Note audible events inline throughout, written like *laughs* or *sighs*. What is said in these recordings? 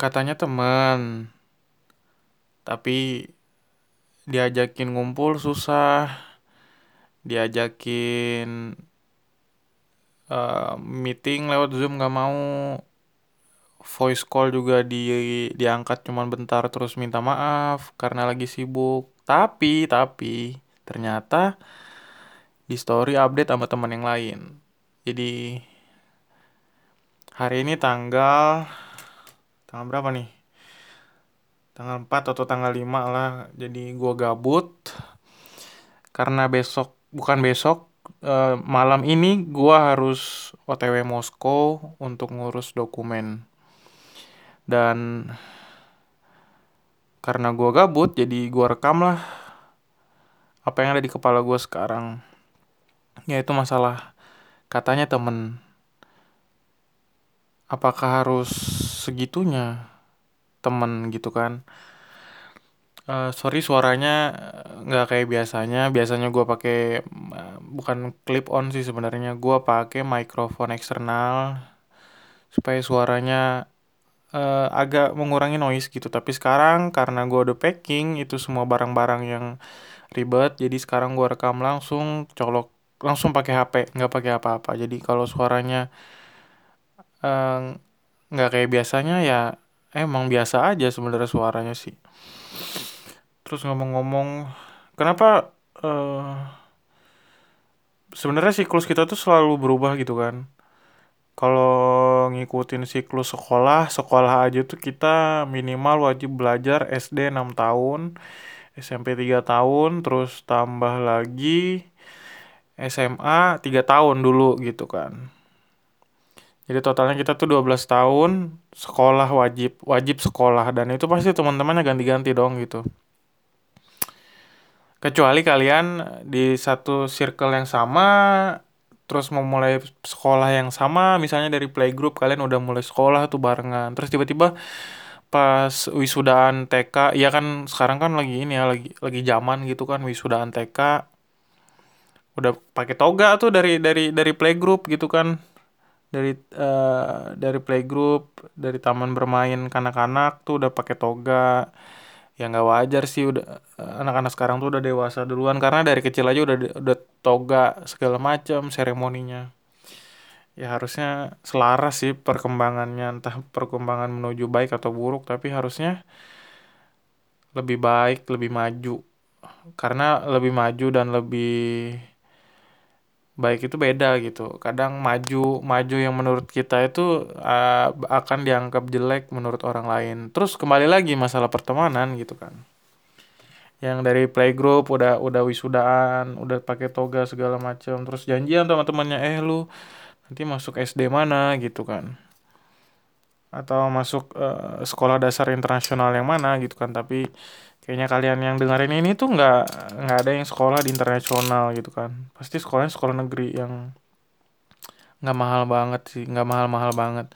katanya temen. Tapi diajakin ngumpul susah. Diajakin uh, meeting lewat zoom nggak mau. Voice call juga di diangkat cuman bentar terus minta maaf karena lagi sibuk. Tapi tapi ternyata di story update sama teman yang lain. Jadi hari ini tanggal tanggal berapa nih? Tanggal 4 atau tanggal 5 lah jadi gue gabut. Karena besok bukan besok uh, malam ini gue harus OTW Moskow untuk ngurus dokumen. Dan karena gue gabut jadi gue rekam lah apa yang ada di kepala gue sekarang. Yaitu masalah katanya temen. Apakah harus segitunya temen gitu kan. Uh, sorry suaranya nggak kayak biasanya. Biasanya gue pakai uh, bukan clip on sih sebenarnya. Gue pakai mikrofon eksternal supaya suaranya uh, agak mengurangi noise gitu. Tapi sekarang karena gue udah packing itu semua barang-barang yang ribet jadi sekarang gue rekam langsung colok langsung pakai HP nggak pakai apa-apa. Jadi kalau suaranya nggak kayak biasanya ya emang biasa aja sebenarnya suaranya sih. Terus ngomong-ngomong kenapa uh, sebenarnya siklus kita tuh selalu berubah gitu kan? Kalau ngikutin siklus sekolah sekolah aja tuh kita minimal wajib belajar SD 6 tahun SMP 3 tahun terus tambah lagi SMA 3 tahun dulu gitu kan jadi totalnya kita tuh 12 tahun sekolah wajib, wajib sekolah dan itu pasti teman-temannya ganti-ganti dong gitu. Kecuali kalian di satu circle yang sama terus mau mulai sekolah yang sama, misalnya dari playgroup kalian udah mulai sekolah tuh barengan. Terus tiba-tiba pas wisudaan TK, ya kan sekarang kan lagi ini ya lagi lagi zaman gitu kan wisudaan TK udah pakai toga tuh dari dari dari playgroup gitu kan dari uh, dari playgroup dari taman bermain kanak-kanak tuh udah pakai toga. Ya nggak wajar sih udah anak-anak sekarang tuh udah dewasa duluan. Karena dari kecil aja udah udah toga segala macam seremoninya. Ya harusnya selaras sih perkembangannya. Entah perkembangan menuju baik atau buruk tapi harusnya lebih baik lebih maju. Karena lebih maju dan lebih baik itu beda gitu. Kadang maju maju yang menurut kita itu uh, akan dianggap jelek menurut orang lain. Terus kembali lagi masalah pertemanan gitu kan. Yang dari playgroup udah udah wisudaan, udah pakai toga segala macam, terus janjian sama temannya eh lu nanti masuk SD mana gitu kan. Atau masuk uh, sekolah dasar internasional yang mana gitu kan. Tapi kayaknya kalian yang dengerin ini tuh nggak nggak ada yang sekolah di internasional gitu kan. Pasti sekolahnya sekolah negeri yang nggak mahal banget sih nggak mahal-mahal banget.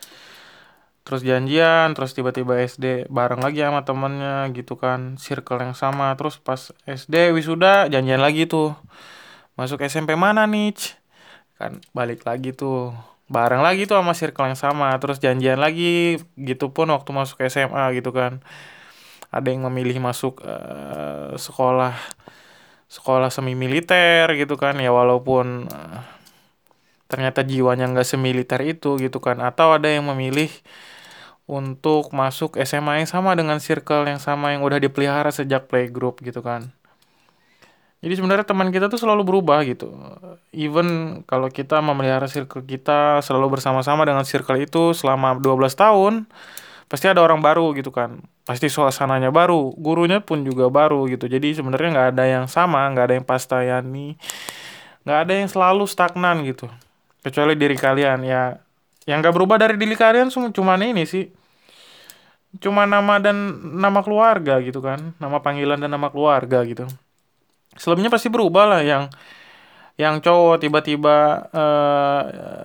Terus janjian terus tiba-tiba SD bareng lagi sama temennya gitu kan. Circle yang sama. Terus pas SD wisuda janjian lagi tuh. Masuk SMP mana nih kan balik lagi tuh bareng lagi tuh sama circle yang sama terus janjian lagi gitu pun waktu masuk SMA gitu kan. Ada yang memilih masuk uh, sekolah sekolah semi militer gitu kan ya walaupun uh, ternyata jiwanya nggak semiliter itu gitu kan. Atau ada yang memilih untuk masuk SMA yang sama dengan circle yang sama yang udah dipelihara sejak playgroup gitu kan jadi sebenarnya teman kita tuh selalu berubah gitu. Even kalau kita memelihara circle kita selalu bersama-sama dengan circle itu selama 12 tahun pasti ada orang baru gitu kan. Pasti suasananya baru gurunya pun juga baru gitu. Jadi sebenarnya nggak ada yang sama nggak ada yang pastayani nggak ada yang selalu stagnan gitu. Kecuali diri kalian. Ya yang nggak berubah dari diri kalian cuma ini sih. Cuma nama dan nama keluarga gitu kan. Nama panggilan dan nama keluarga gitu selebihnya pasti berubah lah yang yang cowok tiba-tiba uh,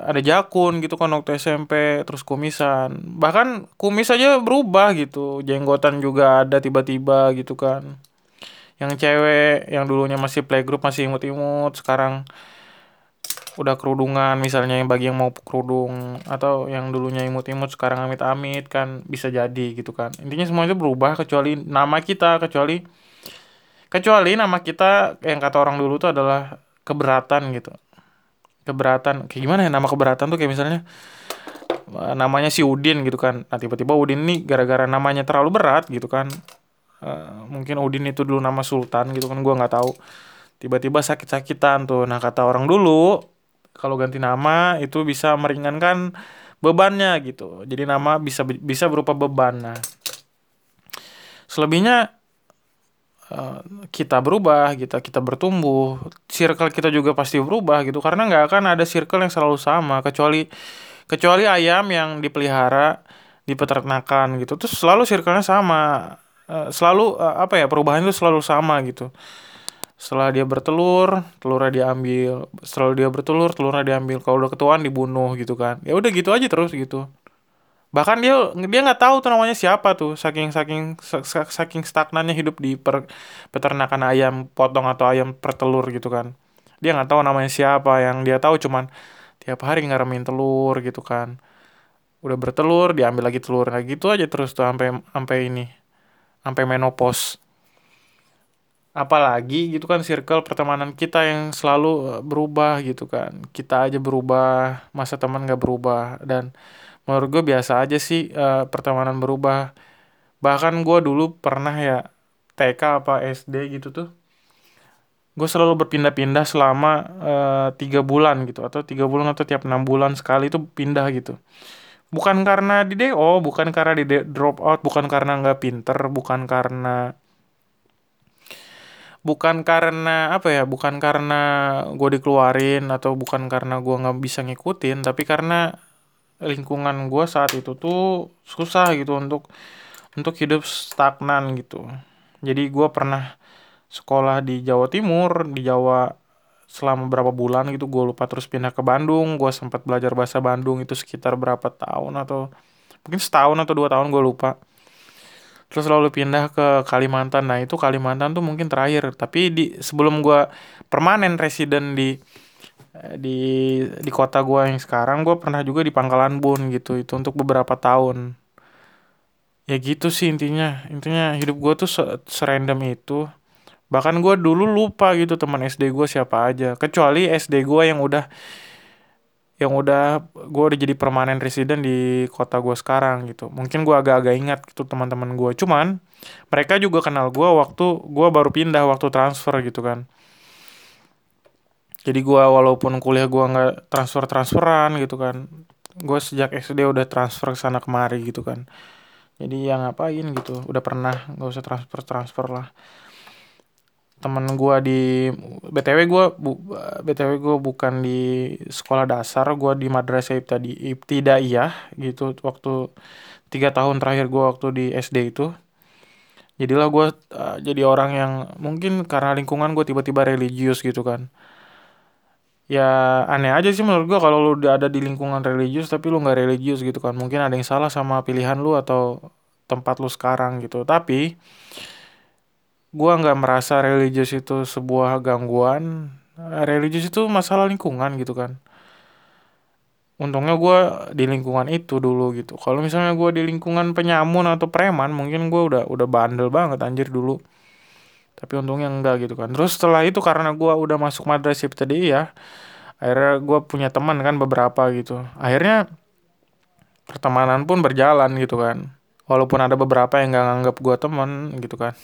ada jakun gitu kan waktu SMP terus kumisan. Bahkan kumis aja berubah gitu. Jenggotan juga ada tiba-tiba gitu kan. Yang cewek yang dulunya masih playgroup masih imut-imut sekarang udah kerudungan misalnya yang bagi yang mau kerudung atau yang dulunya imut-imut sekarang amit-amit kan bisa jadi gitu kan. Intinya semua itu berubah kecuali nama kita kecuali kecuali nama kita yang kata orang dulu tuh adalah keberatan gitu. Keberatan. Kayak gimana ya nama keberatan tuh? Kayak misalnya eh, namanya si Udin gitu kan. Nah tiba-tiba Udin nih gara-gara namanya terlalu berat gitu kan uh, mungkin Udin itu dulu nama Sultan gitu kan gua nggak tahu. Tiba-tiba sakit-sakitan tuh. Nah kata orang dulu kalau ganti nama itu bisa meringankan bebannya gitu. Jadi nama bisa bisa berupa beban. Nah, selebihnya kita berubah, kita kita bertumbuh, circle kita juga pasti berubah gitu. Karena nggak akan ada circle yang selalu sama kecuali kecuali ayam yang dipelihara di peternakan gitu. Terus selalu circle-nya sama. Uh, selalu uh, apa ya perubahan itu selalu sama gitu setelah dia bertelur telurnya diambil setelah dia bertelur telurnya diambil kalau udah ketuaan dibunuh gitu kan ya udah gitu aja terus gitu bahkan dia dia nggak tahu tuh namanya siapa tuh saking saking saking stagnannya hidup di per, peternakan ayam potong atau ayam pertelur gitu kan. Dia nggak tahu namanya siapa yang dia tahu cuman tiap hari ngaremin telur gitu kan. Udah bertelur diambil lagi telur lagi gitu aja terus tuh sampai sampai ini sampai menopause. Apalagi gitu kan circle pertemanan kita yang selalu eh, berubah gitu kan. Kita aja berubah masa teman gak berubah dan menurut gue biasa aja sih uh, pertemanan berubah. Bahkan gue dulu pernah ya TK apa SD gitu tuh gue selalu berpindah-pindah selama uh, tiga bulan gitu atau tiga bulan atau tiap enam bulan sekali itu pindah gitu. Bukan karena di DO bukan karena di drop out bukan karena nggak pinter bukan karena bukan karena apa ya bukan karena gue dikeluarin atau bukan karena gue nggak bisa ngikutin tapi karena lingkungan gue saat itu tuh susah gitu untuk untuk hidup stagnan gitu. Jadi gue pernah sekolah di Jawa Timur di Jawa selama berapa bulan gitu gue lupa terus pindah ke Bandung. Gue sempat belajar bahasa Bandung itu sekitar berapa tahun atau mungkin setahun atau dua tahun gue lupa. Terus lalu pindah ke Kalimantan. Nah itu Kalimantan tuh mungkin terakhir. Tapi di sebelum gue permanen resident di di di kota gue yang sekarang gue pernah juga di Pangkalan Bun gitu itu untuk beberapa tahun. Ya gitu sih intinya. Intinya hidup gue tuh serandom itu. Bahkan gue dulu lupa gitu teman SD gue siapa aja. Kecuali SD gue yang udah yang udah gue udah jadi permanen resident di kota gue sekarang gitu. Mungkin gue agak-agak ingat gitu teman-teman gue cuman mereka juga kenal gue waktu gue baru pindah waktu transfer gitu kan jadi gue walaupun kuliah gue nggak transfer transferan gitu kan gue sejak SD udah transfer ke sana kemari gitu kan. Jadi yang ngapain gitu udah pernah nggak usah transfer transfer lah. Temen gue di btw gue bu, btw gue bukan di sekolah dasar gue di madrasah ibtadi iya gitu waktu tiga tahun terakhir gue waktu di SD itu. Jadilah gue uh, jadi orang yang mungkin karena lingkungan gue tiba-tiba religius gitu kan ya aneh aja sih menurut gue kalau lu ada di lingkungan religius tapi lu nggak religius gitu kan. Mungkin ada yang salah sama pilihan lu atau tempat lu sekarang gitu. Tapi gue nggak merasa religius itu sebuah gangguan. Religius itu masalah lingkungan gitu kan. Untungnya gue di lingkungan itu dulu gitu. Kalau misalnya gue di lingkungan penyamun atau preman mungkin gue udah udah bandel banget anjir dulu. Tapi untungnya enggak gitu kan. Terus setelah itu karena gue udah masuk madrasah tadi ya akhirnya gue punya teman kan beberapa gitu. Akhirnya pertemanan pun berjalan gitu kan. Walaupun ada beberapa yang nggak nganggap gue teman gitu kan.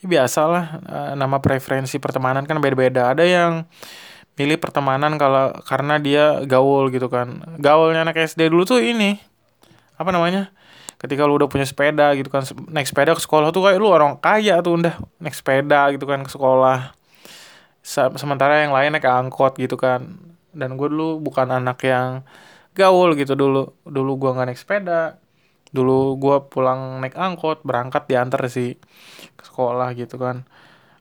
Ya biasalah uh, nama preferensi pertemanan kan beda-beda. Ada yang milih pertemanan kalau karena dia gaul gitu kan. Gaulnya anak SD dulu tuh ini apa namanya? Ketika lu udah punya sepeda gitu kan naik sepeda ke sekolah tuh kayak lu orang kaya tuh udah naik sepeda gitu kan ke sekolah sementara yang lain naik angkot gitu kan. Dan gue dulu bukan anak yang gaul gitu. Dulu dulu gue nggak naik sepeda. Dulu gue pulang naik angkot berangkat diantar sih ke sekolah gitu kan.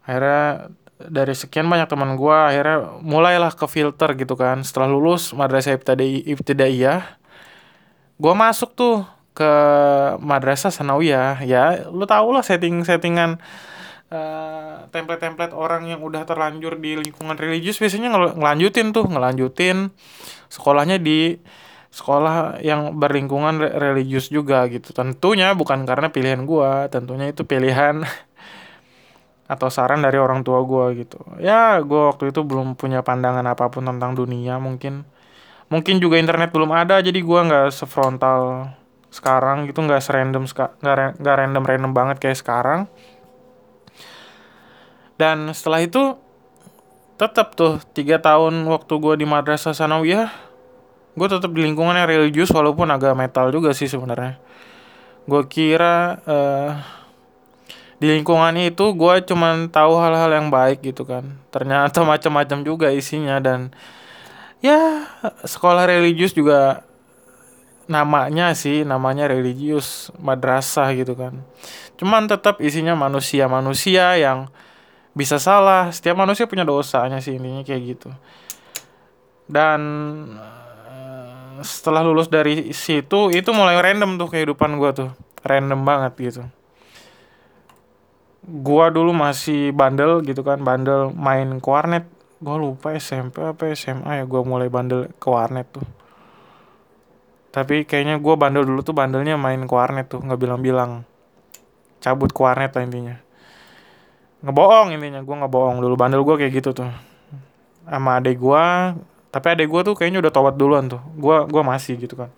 Akhirnya dari sekian banyak teman gue akhirnya mulailah ke filter gitu kan. Setelah lulus madrasah ibtidai ibtidaiyah gue masuk tuh ke madrasah sanawiyah ya lu tau lah setting settingan uh, template-template orang yang udah terlanjur di lingkungan religius biasanya ngel ngelanjutin tuh ngelanjutin sekolahnya di sekolah yang berlingkungan religius juga gitu. Tentunya bukan karena pilihan gua tentunya itu pilihan *laughs* atau saran dari orang tua gue gitu. Ya gue waktu itu belum punya pandangan apa pun tentang dunia mungkin. Mungkin juga internet belum ada jadi gue nggak sefrontal sekarang gitu nggak serandom nggak random random banget kayak sekarang dan setelah itu tetap tuh tiga tahun waktu gue di madrasah sanawiyah gue tetap di lingkungan yang religius walaupun agak metal juga sih sebenarnya. Gue kira uh, di lingkungan itu gue cuman tahu hal-hal yang baik gitu kan. Ternyata *laughs* macam-macam juga isinya dan ya sekolah religius juga namanya sih namanya religius madrasah gitu kan. Cuman tetap isinya manusia-manusia yang bisa salah setiap manusia punya dosanya sih intinya kayak gitu. Dan eh, setelah lulus dari situ itu mulai random tuh kehidupan gue tuh. Random banget gitu. Gua dulu masih bandel gitu kan bandel main ke warnet. Gua lupa SMP apa SMA ya gua mulai bandel ke warnet tuh. Tapi kayaknya gua bandel dulu tuh bandelnya main ke warnet tuh nggak bilang-bilang. Cabut ke warnet lah intinya ngebohong intinya gua ngebohong dulu bandel gua kayak gitu tuh sama adek gua tapi adek gua tuh kayaknya udah tobat duluan tuh gua gua masih gitu kan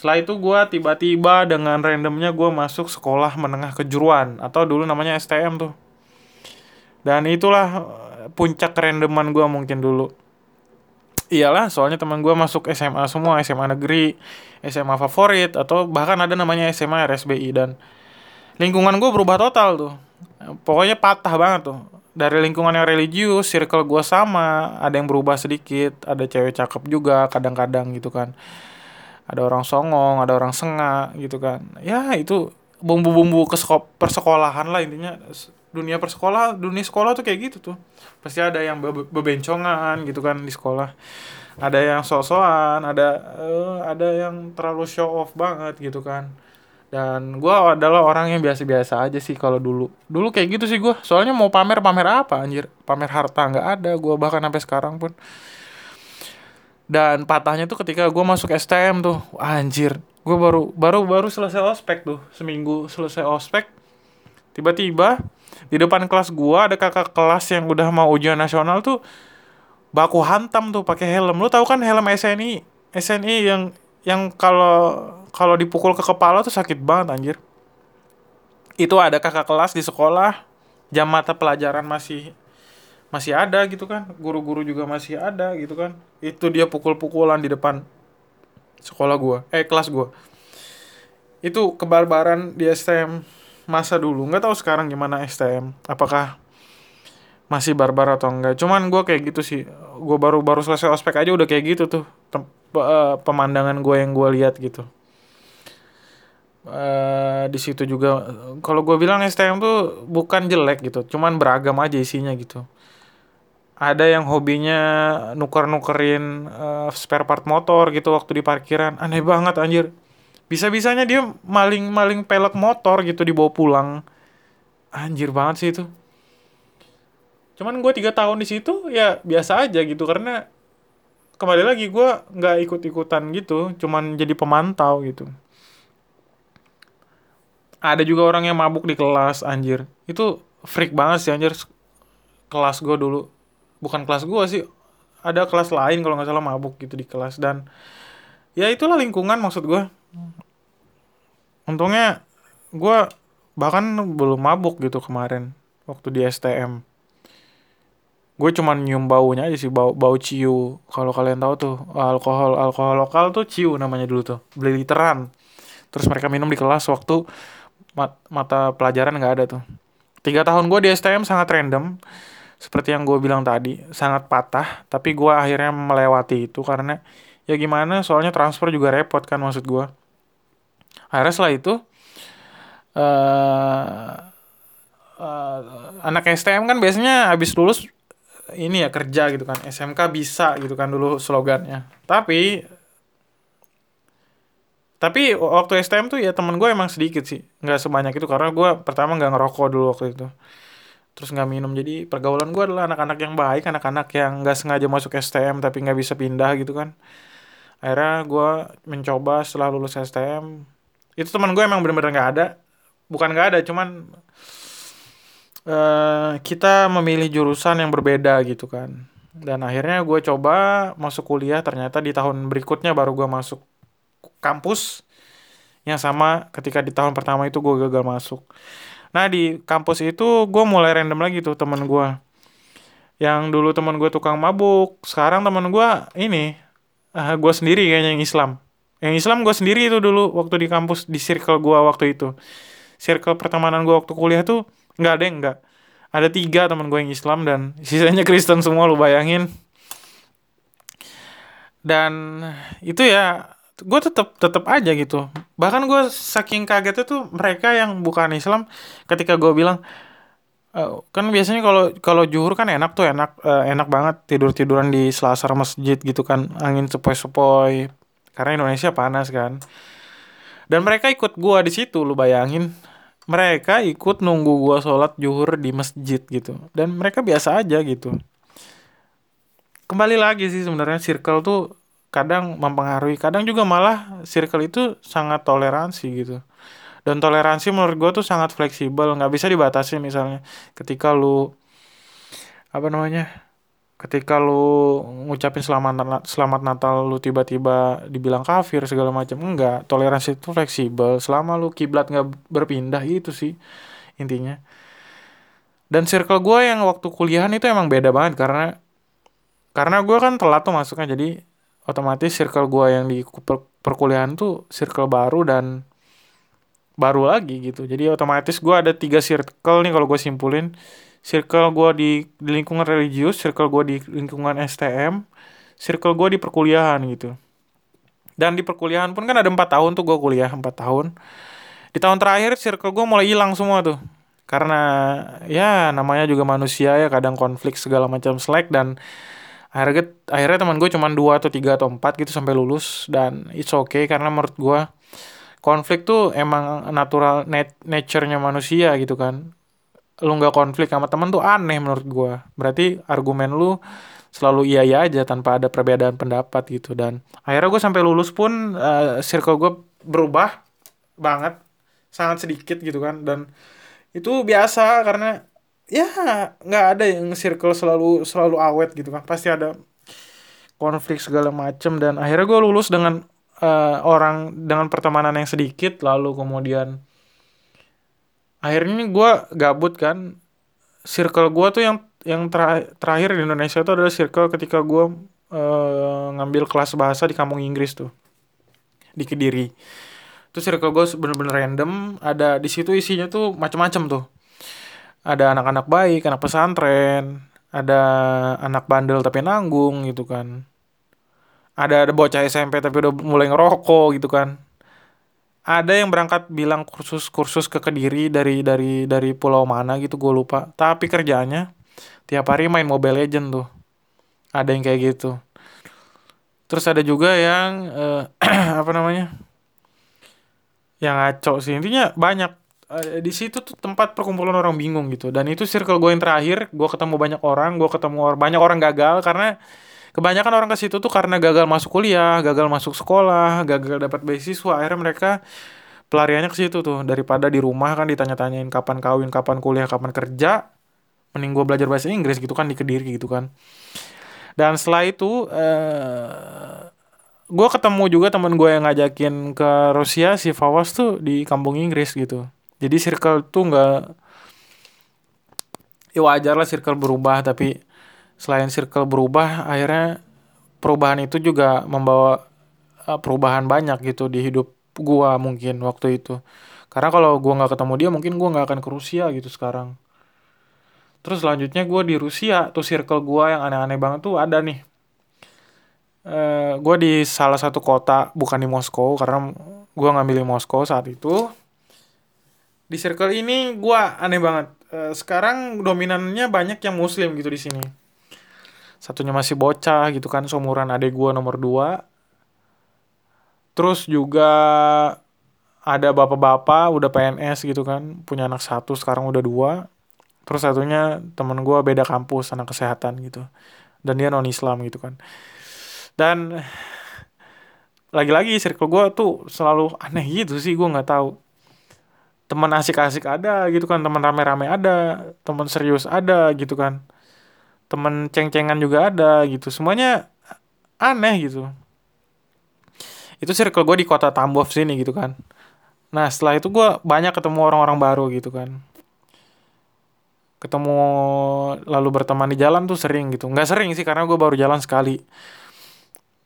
setelah itu gue tiba-tiba dengan randomnya gue masuk sekolah menengah kejuruan atau dulu namanya STM tuh. Dan itulah eh, puncak randoman gue mungkin dulu. Iyalah, soalnya teman gue masuk SMA semua, SMA negeri, SMA favorit, atau bahkan ada namanya SMA RSBI dan lingkungan gue berubah total tuh. Pokoknya patah banget tuh. Dari lingkungan yang religius, circle gue sama, ada yang berubah sedikit, ada cewek cakep juga kadang-kadang gitu kan. Ada orang songong ada orang sengak gitu kan. Ya itu bumbu-bumbu ke persekolahan lah intinya. Dunia persekolah dunia sekolah tuh kayak gitu tuh. Pasti ada yang be bebencongan gitu kan di sekolah. Ada yang sosokan ada uh, ada yang terlalu show off banget gitu kan dan gue adalah orang yang biasa-biasa aja sih kalau dulu. Dulu kayak gitu sih gue soalnya mau pamer pamer apa anjir? Pamer harta nggak ada gue bahkan sampai sekarang pun. Dan patahnya tuh ketika gue masuk STM tuh anjir. Gue baru baru baru selesai ospek tuh. Seminggu selesai ospek tiba-tiba di depan kelas gue ada kakak kelas yang udah mau ujian nasional tuh baku hantam tuh pakai helm. Lu tahu kan helm SNI SNI yang yang kalau kalau dipukul ke kepala tuh sakit banget anjir. Itu ada kakak kelas di sekolah jam mata pelajaran masih masih ada gitu kan. Guru-guru juga masih ada gitu kan. Itu dia pukul-pukulan di depan sekolah gua eh kelas gua. Itu kebarbaran di STM masa dulu. Nggak tahu sekarang gimana STM apakah masih barbar atau enggak cuman gua kayak gitu sih. Gua baru baru selesai ospek aja udah kayak gitu tuh. Eh, pemandangan gua yang gua lihat gitu Uh, di situ juga kalau gue bilang STM tuh bukan jelek gitu cuman beragam aja isinya gitu. Ada yang hobinya nuker-nukerin uh, spare part motor gitu waktu di parkiran. Aneh banget anjir. Bisa-bisanya dia maling-maling pelek motor gitu dibawa pulang. Anjir banget sih itu. Cuman gue tiga tahun di situ ya biasa aja gitu karena kembali lagi gue nggak ikut-ikutan gitu cuman jadi pemantau gitu ada juga orang yang mabuk di kelas anjir. Itu freak banget sih anjir. Kelas gue dulu. Bukan kelas gue sih. Ada kelas lain kalau nggak salah mabuk gitu di kelas. Dan ya itulah lingkungan maksud gue untungnya gue bahkan belum mabuk gitu kemarin waktu di STM gue cuman nyium baunya aja sih bau bau ciu. Kalau kalian tahu tuh alkohol alkohol lokal tuh ciu namanya dulu tuh. Beli literan. Terus mereka minum di kelas waktu mat mata pelajaran nggak ada tuh. Tiga tahun gue di STM sangat random seperti yang gue bilang tadi sangat patah tapi gue akhirnya melewati itu karena ya gimana soalnya transfer juga repot kan maksud gue akhirnya setelah itu uh, uh, anak STM kan biasanya habis lulus ini ya kerja gitu kan SMK bisa gitu kan dulu slogannya. Tapi tapi waktu STM tuh ya temen gue emang sedikit sih. Nggak sebanyak itu karena gue pertama nggak ngerokok dulu waktu itu. Terus nggak minum. Jadi pergaulan gue adalah anak-anak yang baik anak-anak yang nggak sengaja masuk STM tapi nggak bisa pindah gitu kan. Akhirnya gue mencoba setelah lulus STM itu teman gue emang bener-bener nggak ada. Bukan nggak ada cuman uh, kita memilih jurusan yang berbeda gitu kan. Dan akhirnya gue coba masuk kuliah. Ternyata di tahun berikutnya baru gue masuk kampus yang sama ketika di tahun pertama itu gue gagal masuk. Nah di kampus itu gue mulai random lagi tuh temen gue yang dulu temen gue tukang mabuk sekarang temen gue ini uh, gue sendiri kayaknya yang Islam. Yang Islam gue sendiri itu dulu waktu di kampus di circle gue waktu itu. Circle pertemanan gue waktu kuliah tuh nggak ada yang nggak. Ada tiga teman gue yang Islam dan sisanya Kristen semua lu bayangin. Dan itu ya gue tetep tetep aja gitu. Bahkan gue saking kagetnya tuh mereka yang bukan Islam ketika gue bilang uh, kan biasanya kalau kalau juhur kan enak tuh enak uh, enak banget tidur tiduran di selasar masjid gitu kan angin sepoi sepoi karena Indonesia panas kan. Dan mereka ikut gue di situ lu bayangin. Mereka ikut nunggu gua sholat juhur di masjid gitu. Dan mereka biasa aja gitu. Kembali lagi sih sebenarnya circle tuh kadang mempengaruhi kadang juga malah circle itu sangat toleransi gitu. Dan toleransi menurut gue tuh sangat fleksibel nggak bisa dibatasi misalnya. Ketika lu apa namanya ketika lu ngucapin selamat selamat Natal lu tiba-tiba dibilang kafir segala macam enggak. Toleransi itu fleksibel selama lu kiblat nggak berpindah itu sih intinya. Dan circle gue yang waktu kuliahan itu emang beda banget karena karena gue kan telat tuh masuknya jadi otomatis circle gue yang di per perkuliahan tuh circle baru dan baru lagi gitu. Jadi otomatis gue ada tiga circle nih kalau gue simpulin. Circle gue di, di lingkungan religius circle gue di lingkungan STM circle gue di perkuliahan gitu. Dan di perkuliahan pun kan ada empat tahun tuh gue kuliah empat tahun. Di tahun terakhir circle gue mulai hilang semua tuh. Karena ya namanya juga manusia ya kadang konflik segala macam slack dan akhirnya akhirnya teman gue cuma dua atau tiga atau empat gitu sampai lulus dan it's okay karena menurut gue konflik tuh emang natural nat nature-nya manusia gitu kan. Lu nggak konflik sama temen tuh aneh menurut gue berarti argumen lu selalu iya iya aja tanpa ada perbedaan pendapat gitu dan akhirnya gue sampai lulus pun uh, circle gue berubah banget sangat sedikit gitu kan dan itu biasa karena ya nggak ada yang circle selalu selalu awet gitu kan. Pasti ada konflik segala macem dan akhirnya gue lulus dengan uh, orang dengan pertemanan yang sedikit. Lalu kemudian akhirnya gue gabut kan. Circle gue tuh yang yang terakhir di Indonesia itu adalah circle ketika gue uh, ngambil kelas bahasa di kampung Inggris tuh. Di Kediri. Itu circle gue bener-bener random. Ada di situ isinya tuh macam-macam tuh ada anak-anak baik anak pesantren ada anak bandel tapi nanggung gitu kan. Ada ada bocah SMP tapi udah mulai ngerokok gitu kan. Ada yang berangkat bilang kursus kursus ke kediri dari dari dari pulau mana gitu gue lupa. Tapi kerjaannya tiap hari main mobile legend tuh. Ada yang kayak gitu. Terus ada juga yang uh, *clears throat* apa namanya yang ngaco sih. Intinya banyak uh, di situ tuh tempat perkumpulan orang bingung gitu dan itu circle gue yang terakhir gue ketemu banyak orang gue ketemu or banyak orang gagal karena kebanyakan orang ke situ tuh karena gagal masuk kuliah, gagal masuk sekolah, gagal dapat beasiswa, akhirnya mereka pelariannya ke situ tuh daripada di rumah kan ditanya-tanyain kapan kawin, kapan kuliah, kapan kerja, mending gue belajar bahasa Inggris gitu kan di kediri gitu kan. Dan setelah itu eh gue ketemu juga temen gue yang ngajakin ke Rusia si Fawas tuh di kampung Inggris gitu. Jadi circle tuh nggak ya wajar lah circle berubah tapi selain circle berubah akhirnya perubahan itu juga membawa uh, perubahan banyak gitu di hidup gua mungkin waktu itu. Karena kalau gua nggak ketemu dia mungkin gua nggak akan ke Rusia gitu sekarang. Terus selanjutnya gua di Rusia tuh circle gua yang aneh-aneh banget tuh ada nih. Uh, gua di salah satu kota bukan di Moskow karena gua ngambil di Moskow saat itu di circle ini gua aneh banget. Uh, sekarang dominannya banyak yang muslim gitu di sini. Satunya masih bocah gitu kan seumuran adik gue nomor dua. Terus juga ada bapak-bapak udah PNS gitu kan punya anak satu sekarang udah dua. Terus satunya temen gue beda kampus anak kesehatan gitu. Dan dia non Islam gitu kan. Dan *sighs* lagi-lagi circle gue tuh selalu aneh gitu sih gue nggak tahu teman asik-asik ada gitu kan teman rame-rame ada teman serius ada gitu kan teman ceng-cengan juga ada gitu. Semuanya aneh gitu. Itu circle gue di kota Tambov sini gitu kan. Nah setelah itu gue banyak ketemu orang-orang baru gitu kan. Ketemu lalu berteman di jalan tuh sering gitu. Nggak sering sih karena gue baru jalan sekali.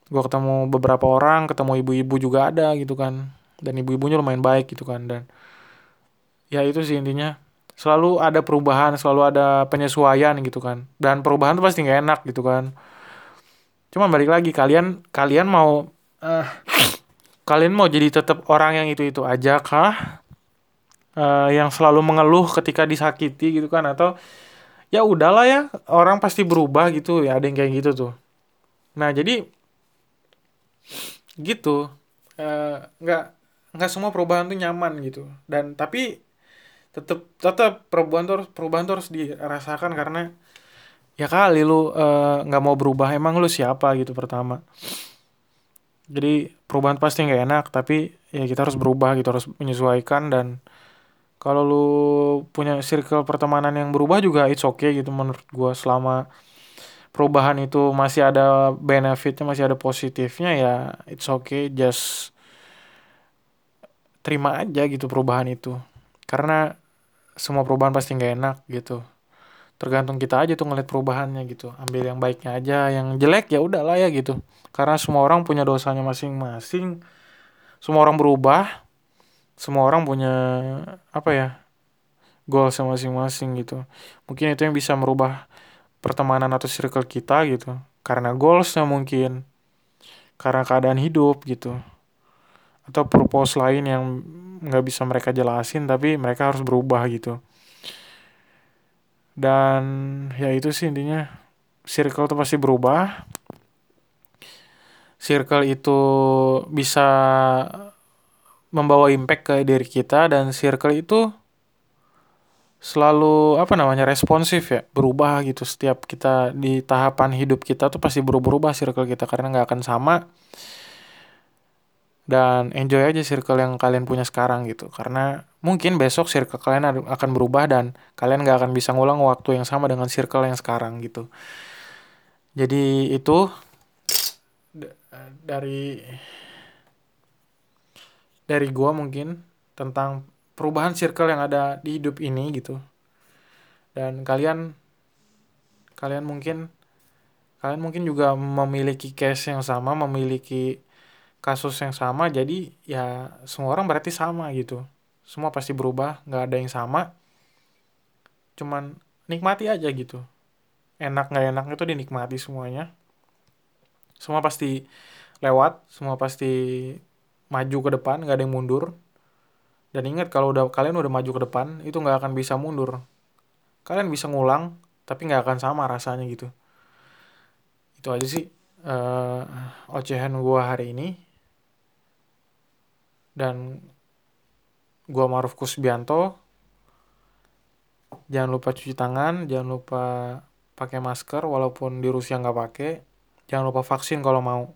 Gue ketemu beberapa orang ketemu ibu-ibu juga ada gitu kan. Dan ibu-ibunya lumayan baik gitu kan dan ya itu sih intinya. Selalu ada perubahan selalu ada penyesuaian gitu kan. Dan perubahan tuh pasti nggak enak gitu kan. Cuma balik lagi kalian kalian mau uh, kalian mau jadi tetap orang yang itu itu aja kah? Uh, yang selalu mengeluh ketika disakiti gitu kan? Atau ya udahlah ya orang pasti berubah gitu. Ya ada yang kayak gitu tuh. Nah jadi gitu. Uh, nggak nggak semua perubahan tuh nyaman gitu. Dan tapi tetap tetap perubahan terus perubahan terus dirasakan karena ya kali lu eh, nggak uh, mau berubah emang lu siapa gitu pertama. Jadi perubahan pasti nggak enak tapi ya kita harus berubah gitu harus menyesuaikan dan kalau lu punya circle pertemanan yang berubah juga it's okay gitu menurut gua. Selama perubahan itu masih ada benefitnya masih ada positifnya ya it's okay just terima aja gitu perubahan itu. Karena semua perubahan pasti nggak enak gitu. Tergantung kita aja tuh ngeliat perubahannya gitu. Ambil yang baiknya aja yang jelek ya udahlah ya gitu. Karena semua orang punya dosanya masing-masing. Semua orang berubah. Semua orang punya apa ya goalsnya masing-masing gitu. Mungkin itu yang bisa merubah pertemanan atau circle kita gitu. Karena goalsnya mungkin. Karena keadaan hidup gitu atau purpose lain yang nggak bisa mereka jelasin tapi mereka harus berubah gitu. Dan ya itu sih intinya circle itu pasti berubah. Circle itu bisa membawa impact ke diri kita dan circle itu selalu apa namanya responsif ya berubah gitu. Setiap kita di tahapan hidup kita tuh pasti berubah-ubah circle kita karena nggak akan sama dan enjoy aja circle yang kalian punya sekarang gitu. Karena mungkin besok circle kalian akan berubah dan kalian gak akan bisa ngulang waktu yang sama dengan circle yang sekarang gitu. Jadi itu dari dari gua mungkin tentang perubahan circle yang ada di hidup ini gitu. Dan kalian kalian mungkin kalian mungkin juga memiliki case yang sama memiliki kasus yang sama jadi ya semua orang berarti sama gitu. Semua pasti berubah nggak ada yang sama. Cuman nikmati aja gitu. Enak nggak enak itu dinikmati semuanya. Semua pasti lewat semua pasti maju ke depan nggak ada yang mundur. Dan ingat kalau udah kalian udah maju ke depan itu nggak akan bisa mundur. Kalian bisa ngulang tapi nggak akan sama rasanya gitu. Itu aja sih uh, ocehan gua hari ini dan gua Maruf Kusbianto jangan lupa cuci tangan jangan lupa pakai masker walaupun di Rusia nggak pakai jangan lupa vaksin kalau mau.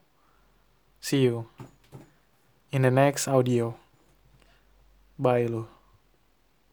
See you in the next audio. Bye lu